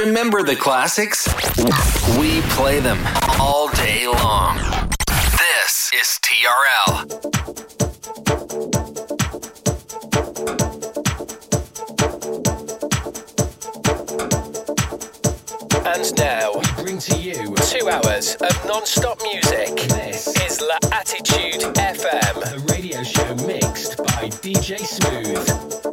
Remember the classics? We play them all day long. This is TRL. And now we bring to you two hours of non-stop music. This is La Attitude FM, a radio show mixed by DJ Smooth.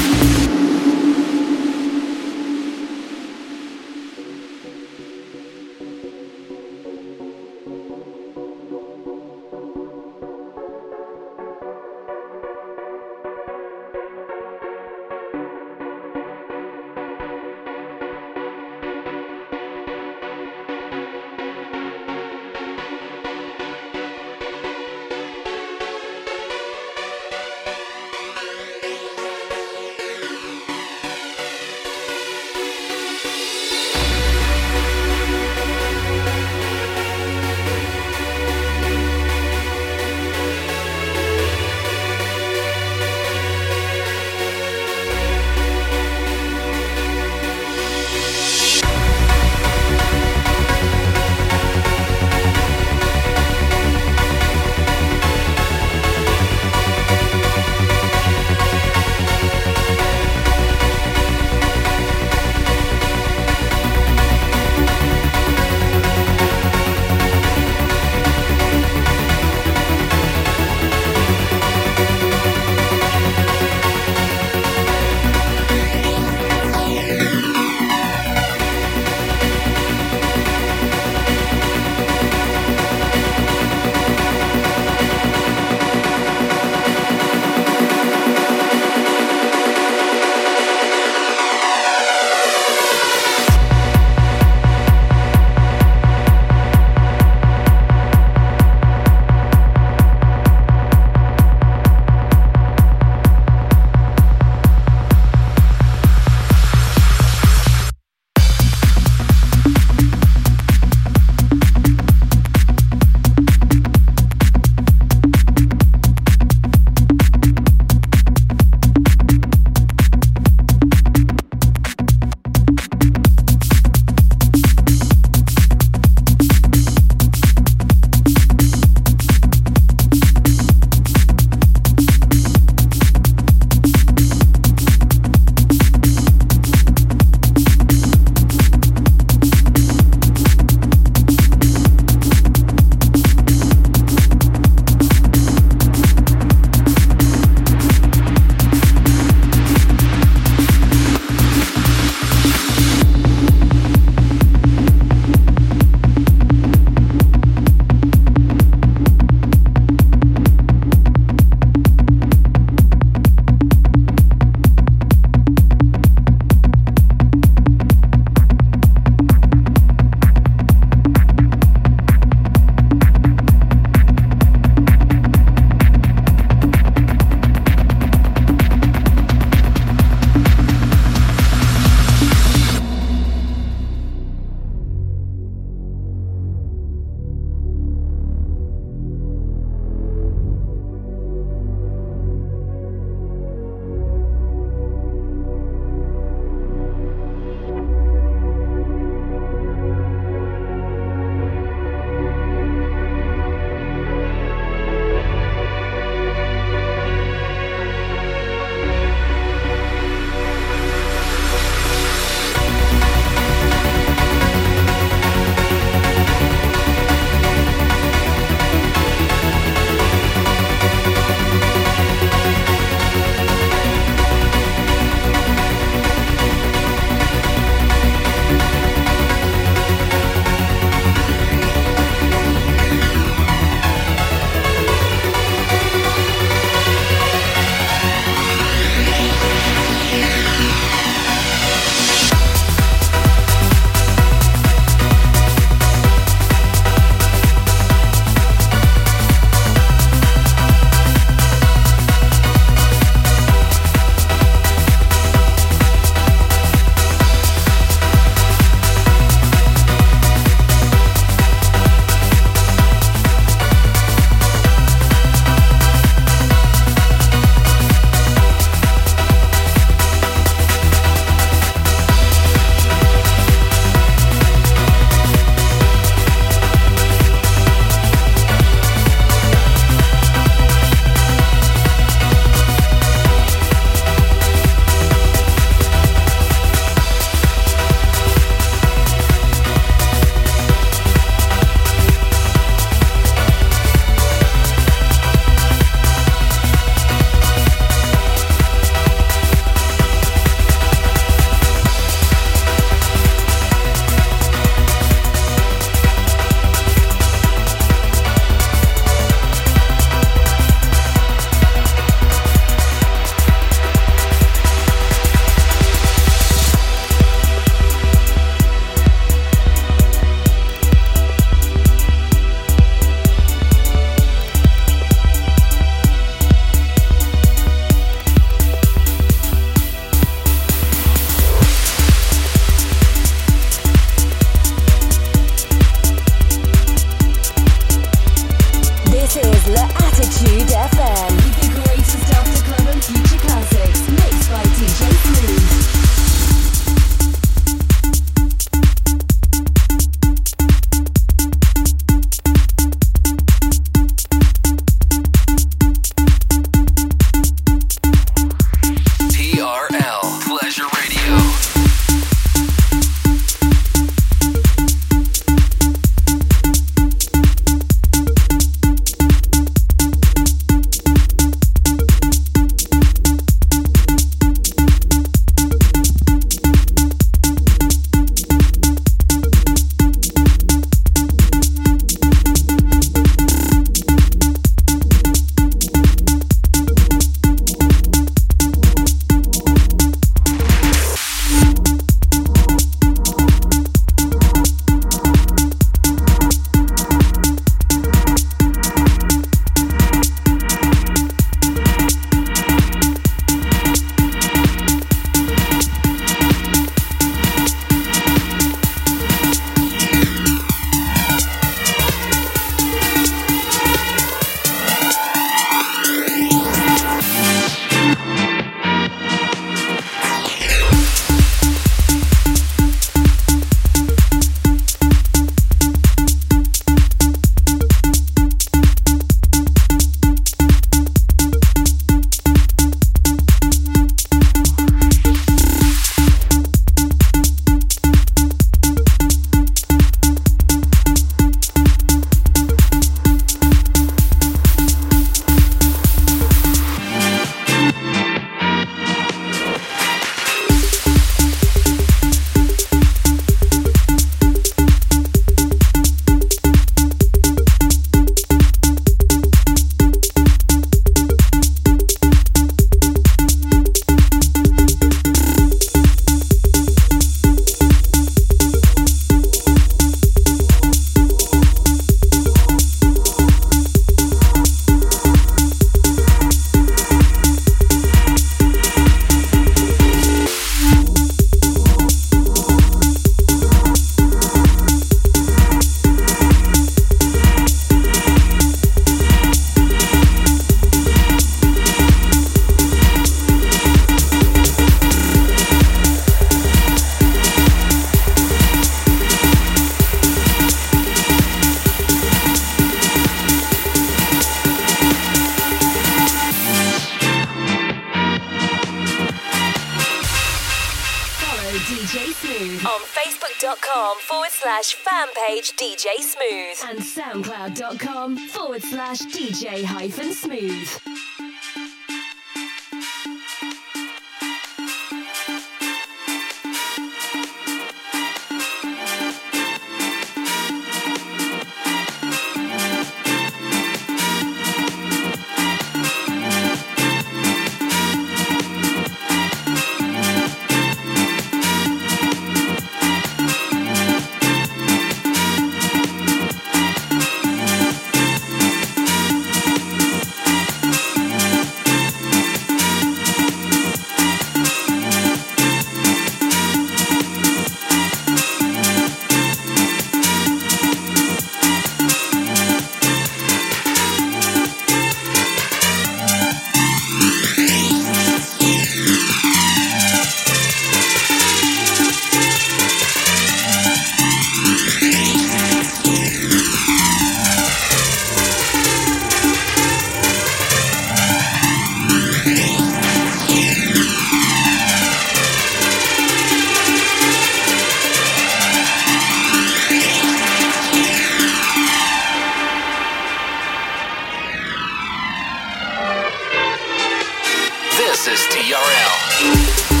This is TRL.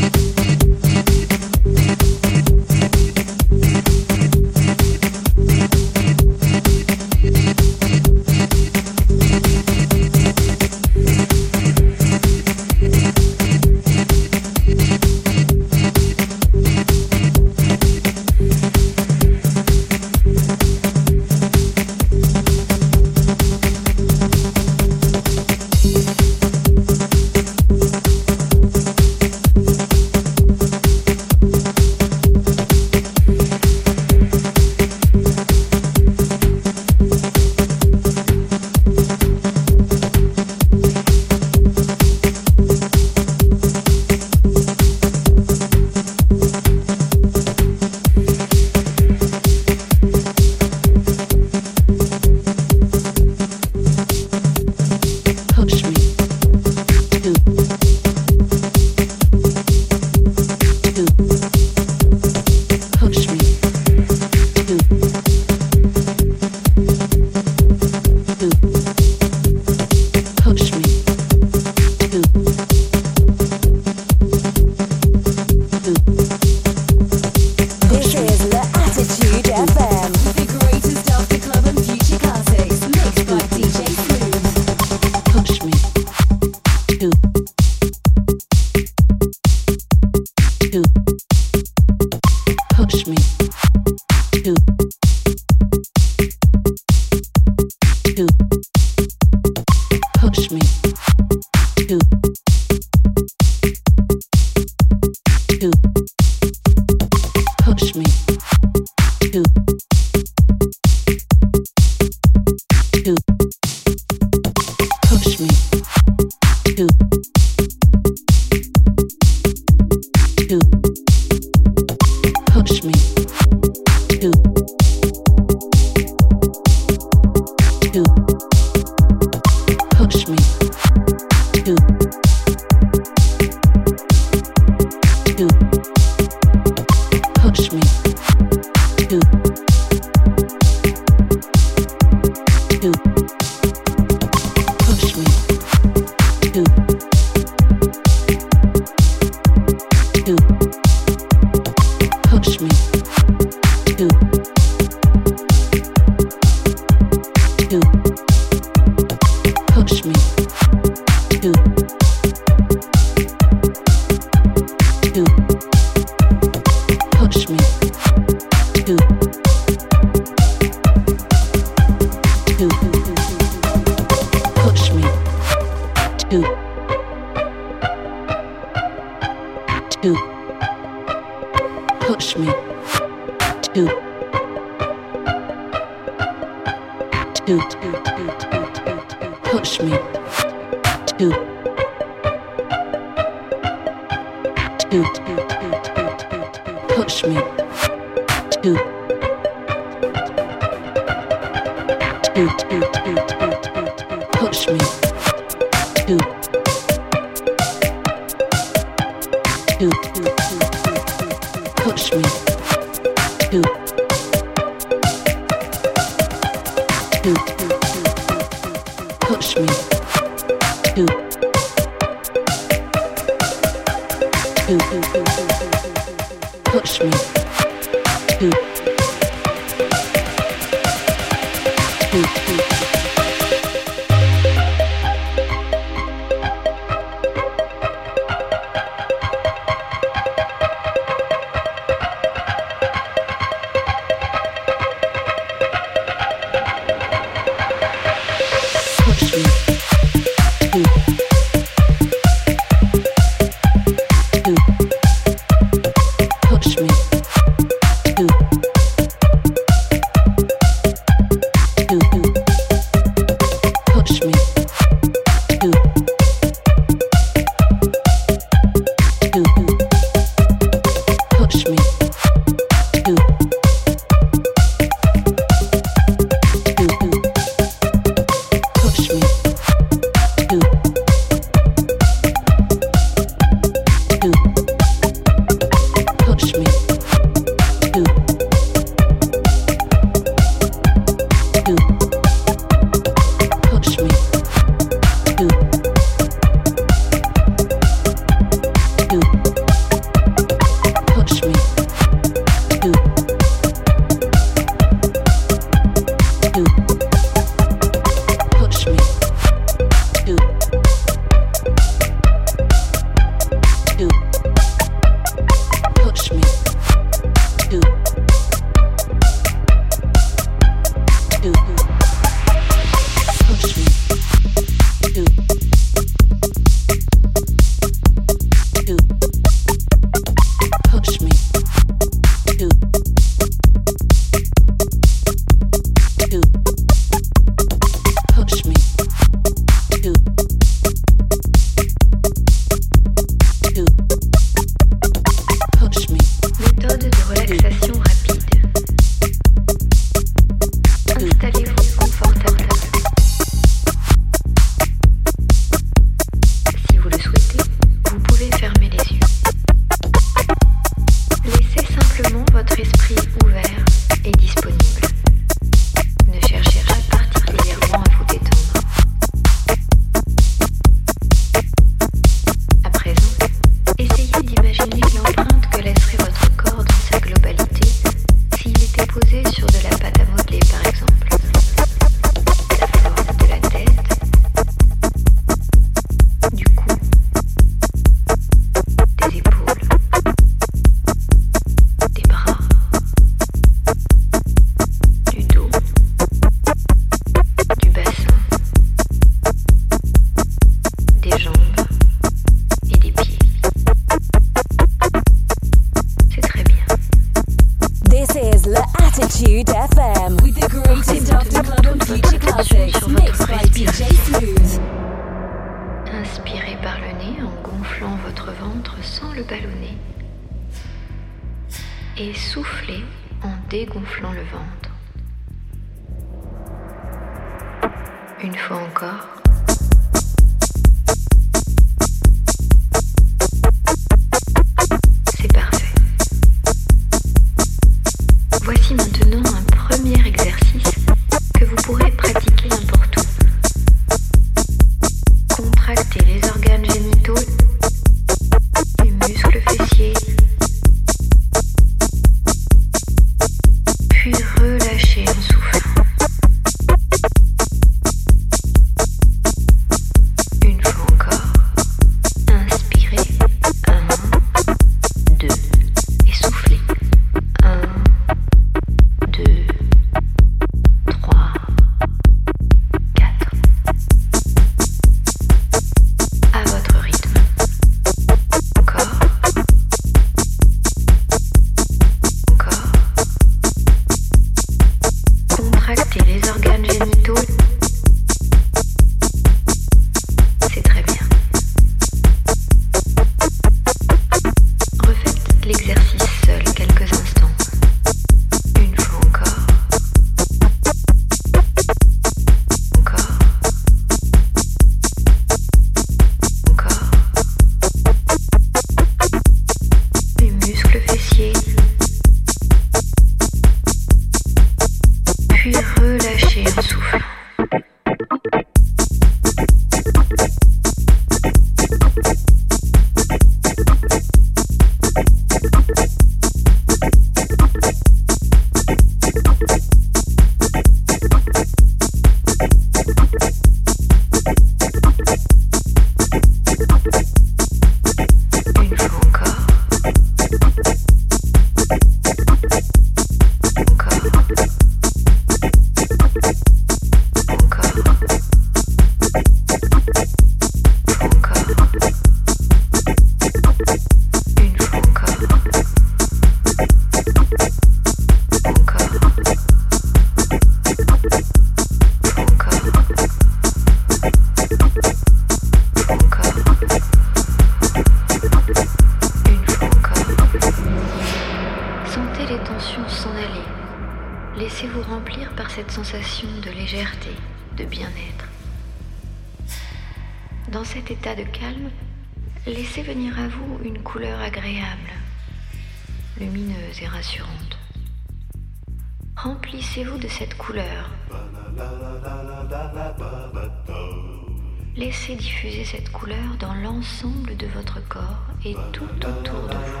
Corps et tout autour de vous.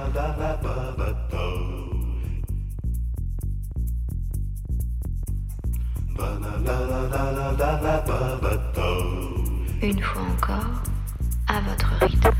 Une fois encore, à votre rythme.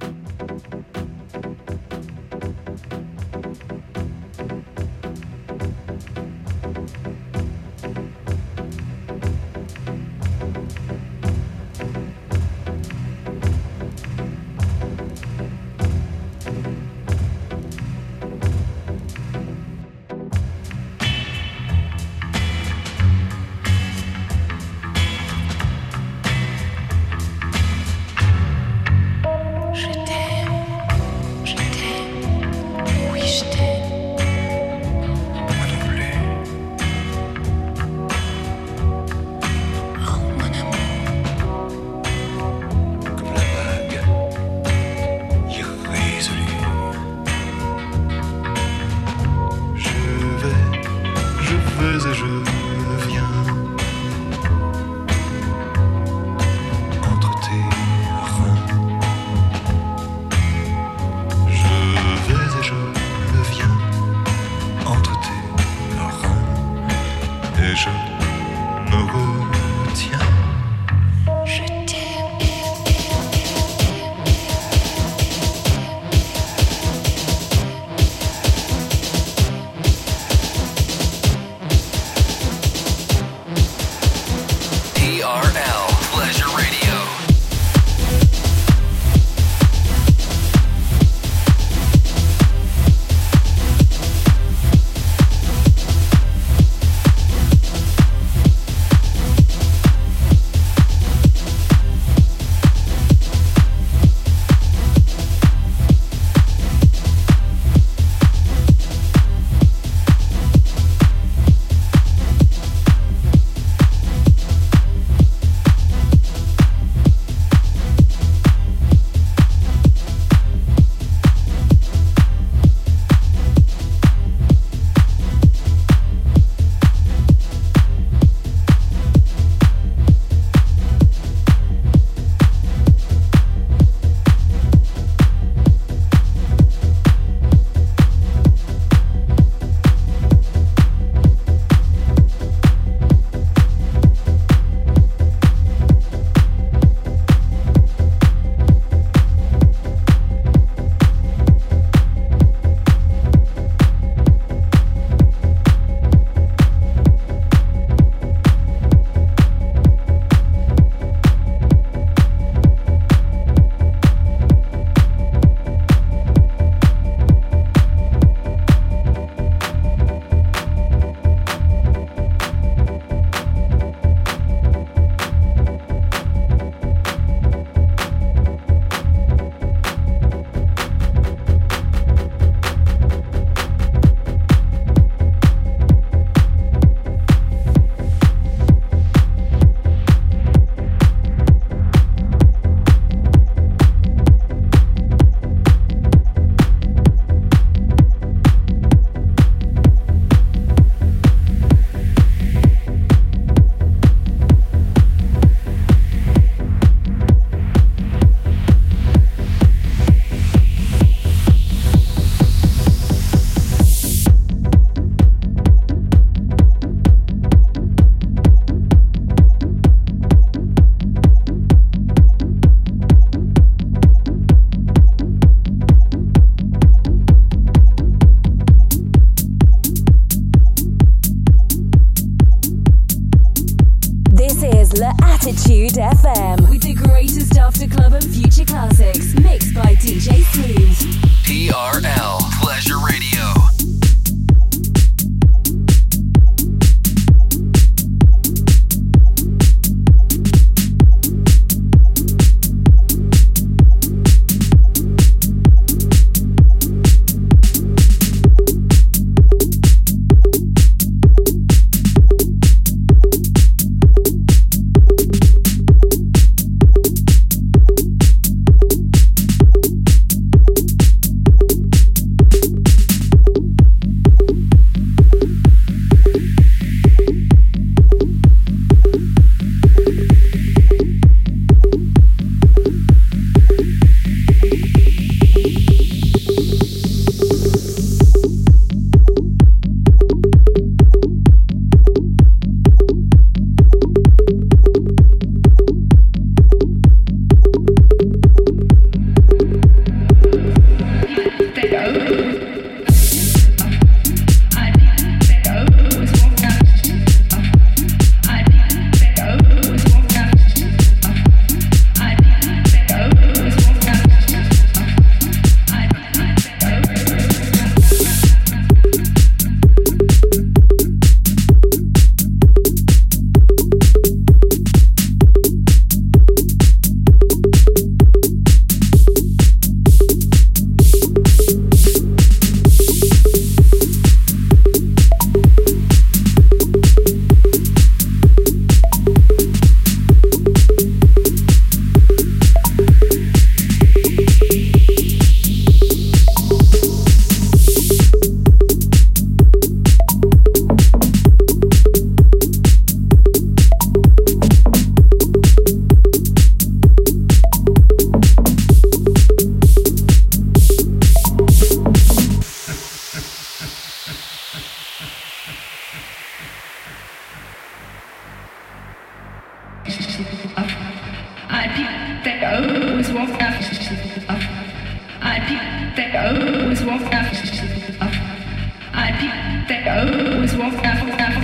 I think that O was one up. I think that O was one up. I think that O was one up.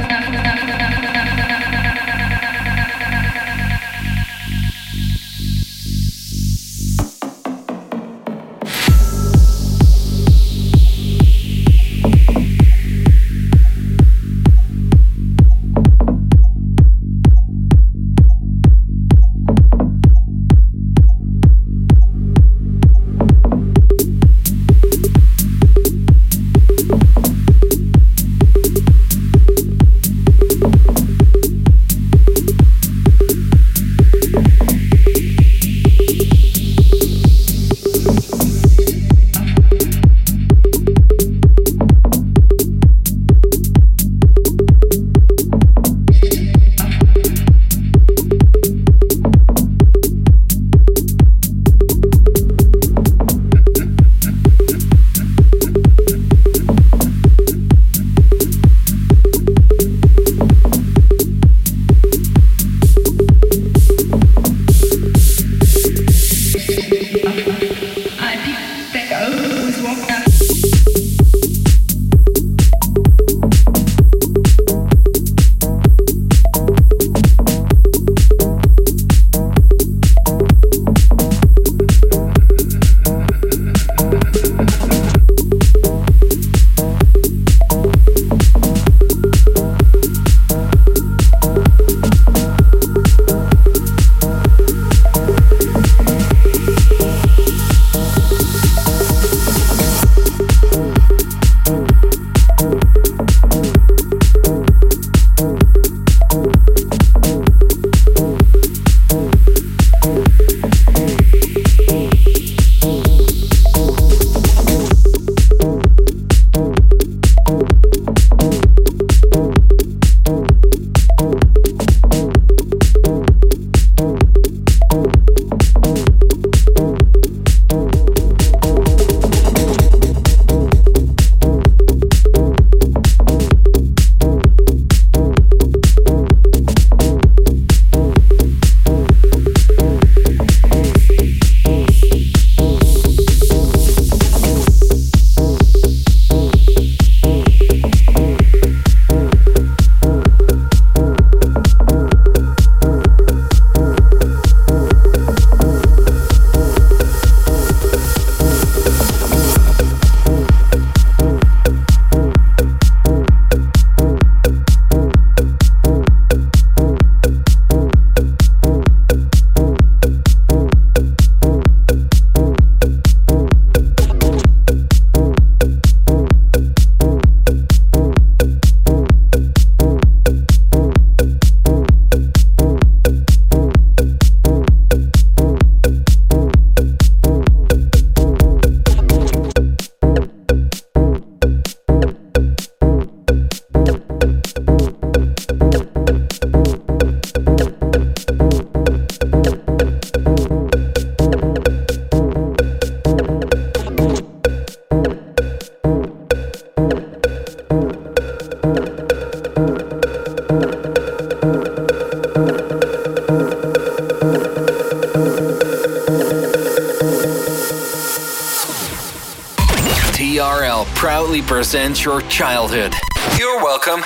Proudly presents your childhood. You're welcome.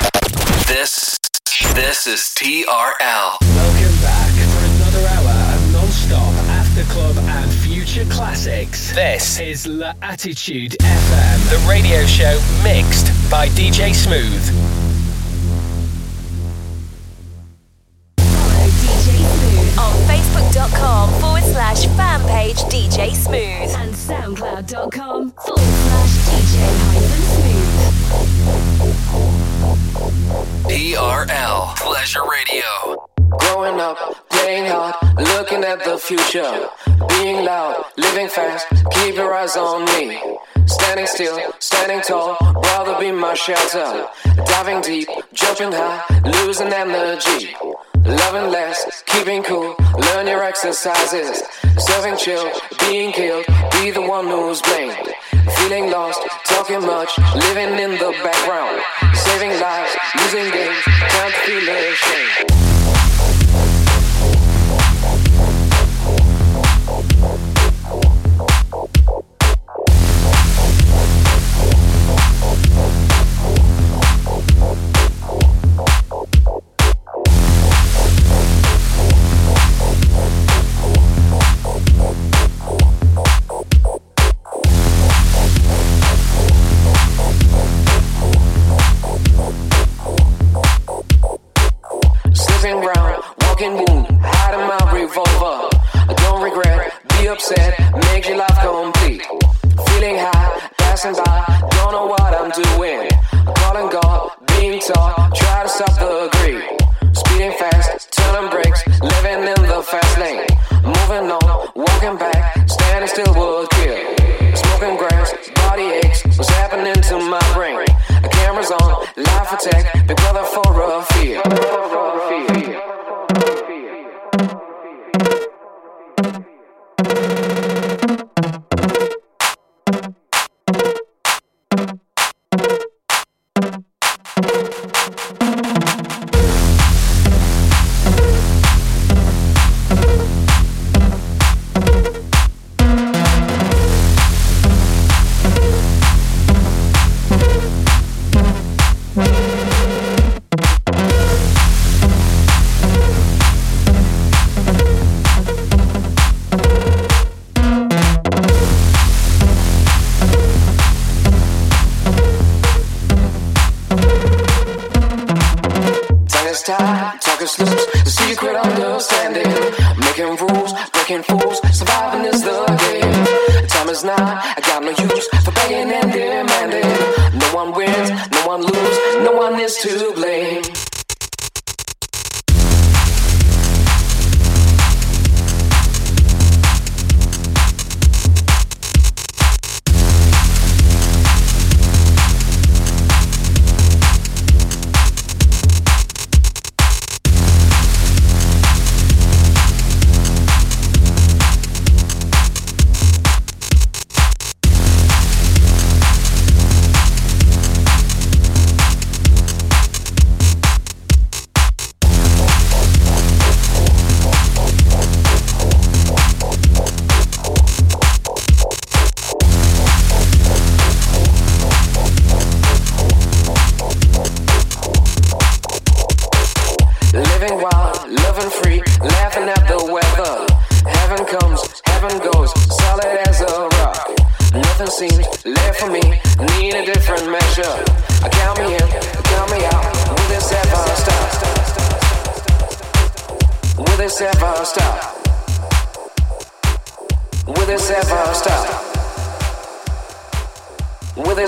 This this is TRL. Welcome back for another hour of non-stop after club and future classics. This is La Attitude FM, the radio show mixed by DJ Smooth. Follow DJ Smooth On Facebook.com forward slash fan page DJ Smooth. and SoundCloud.com the future. Being loud, living fast, keep your eyes on me. Standing still, standing tall, rather be my shelter. Diving deep, jumping high, losing energy. Loving less, keeping cool, learn your exercises. Serving chill, being killed, be the one who's blamed. Feeling lost, talking much, living in the background. Saving lives, losing games, can't feel ashamed. Upset, make your life complete. Feeling high, passing by, don't know what I'm doing. Calling God, being taught, try to stop the greed. Speeding fast, turning brakes, living in the fast lane. Moving on, walking back, standing still would kill. Smoking grass, body aches, what's happening to my brain? The camera's on, life attack, big brother for a fear.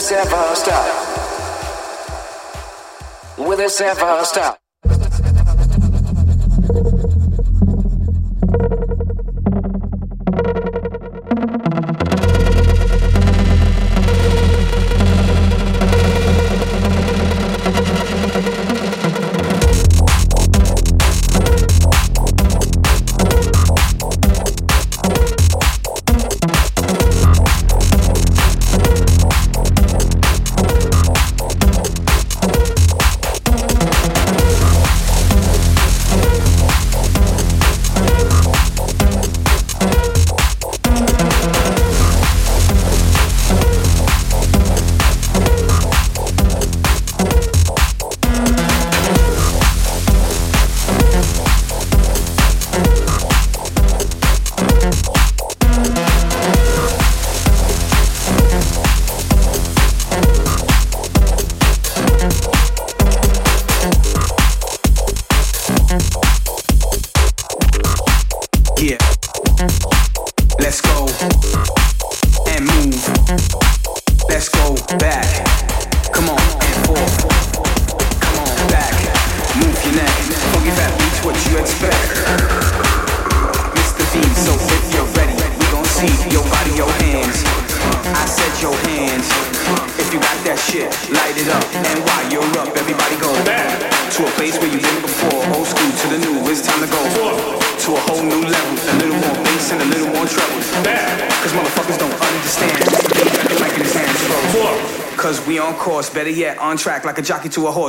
This ever stop? Will this ever stop? Track like a jockey to a horse.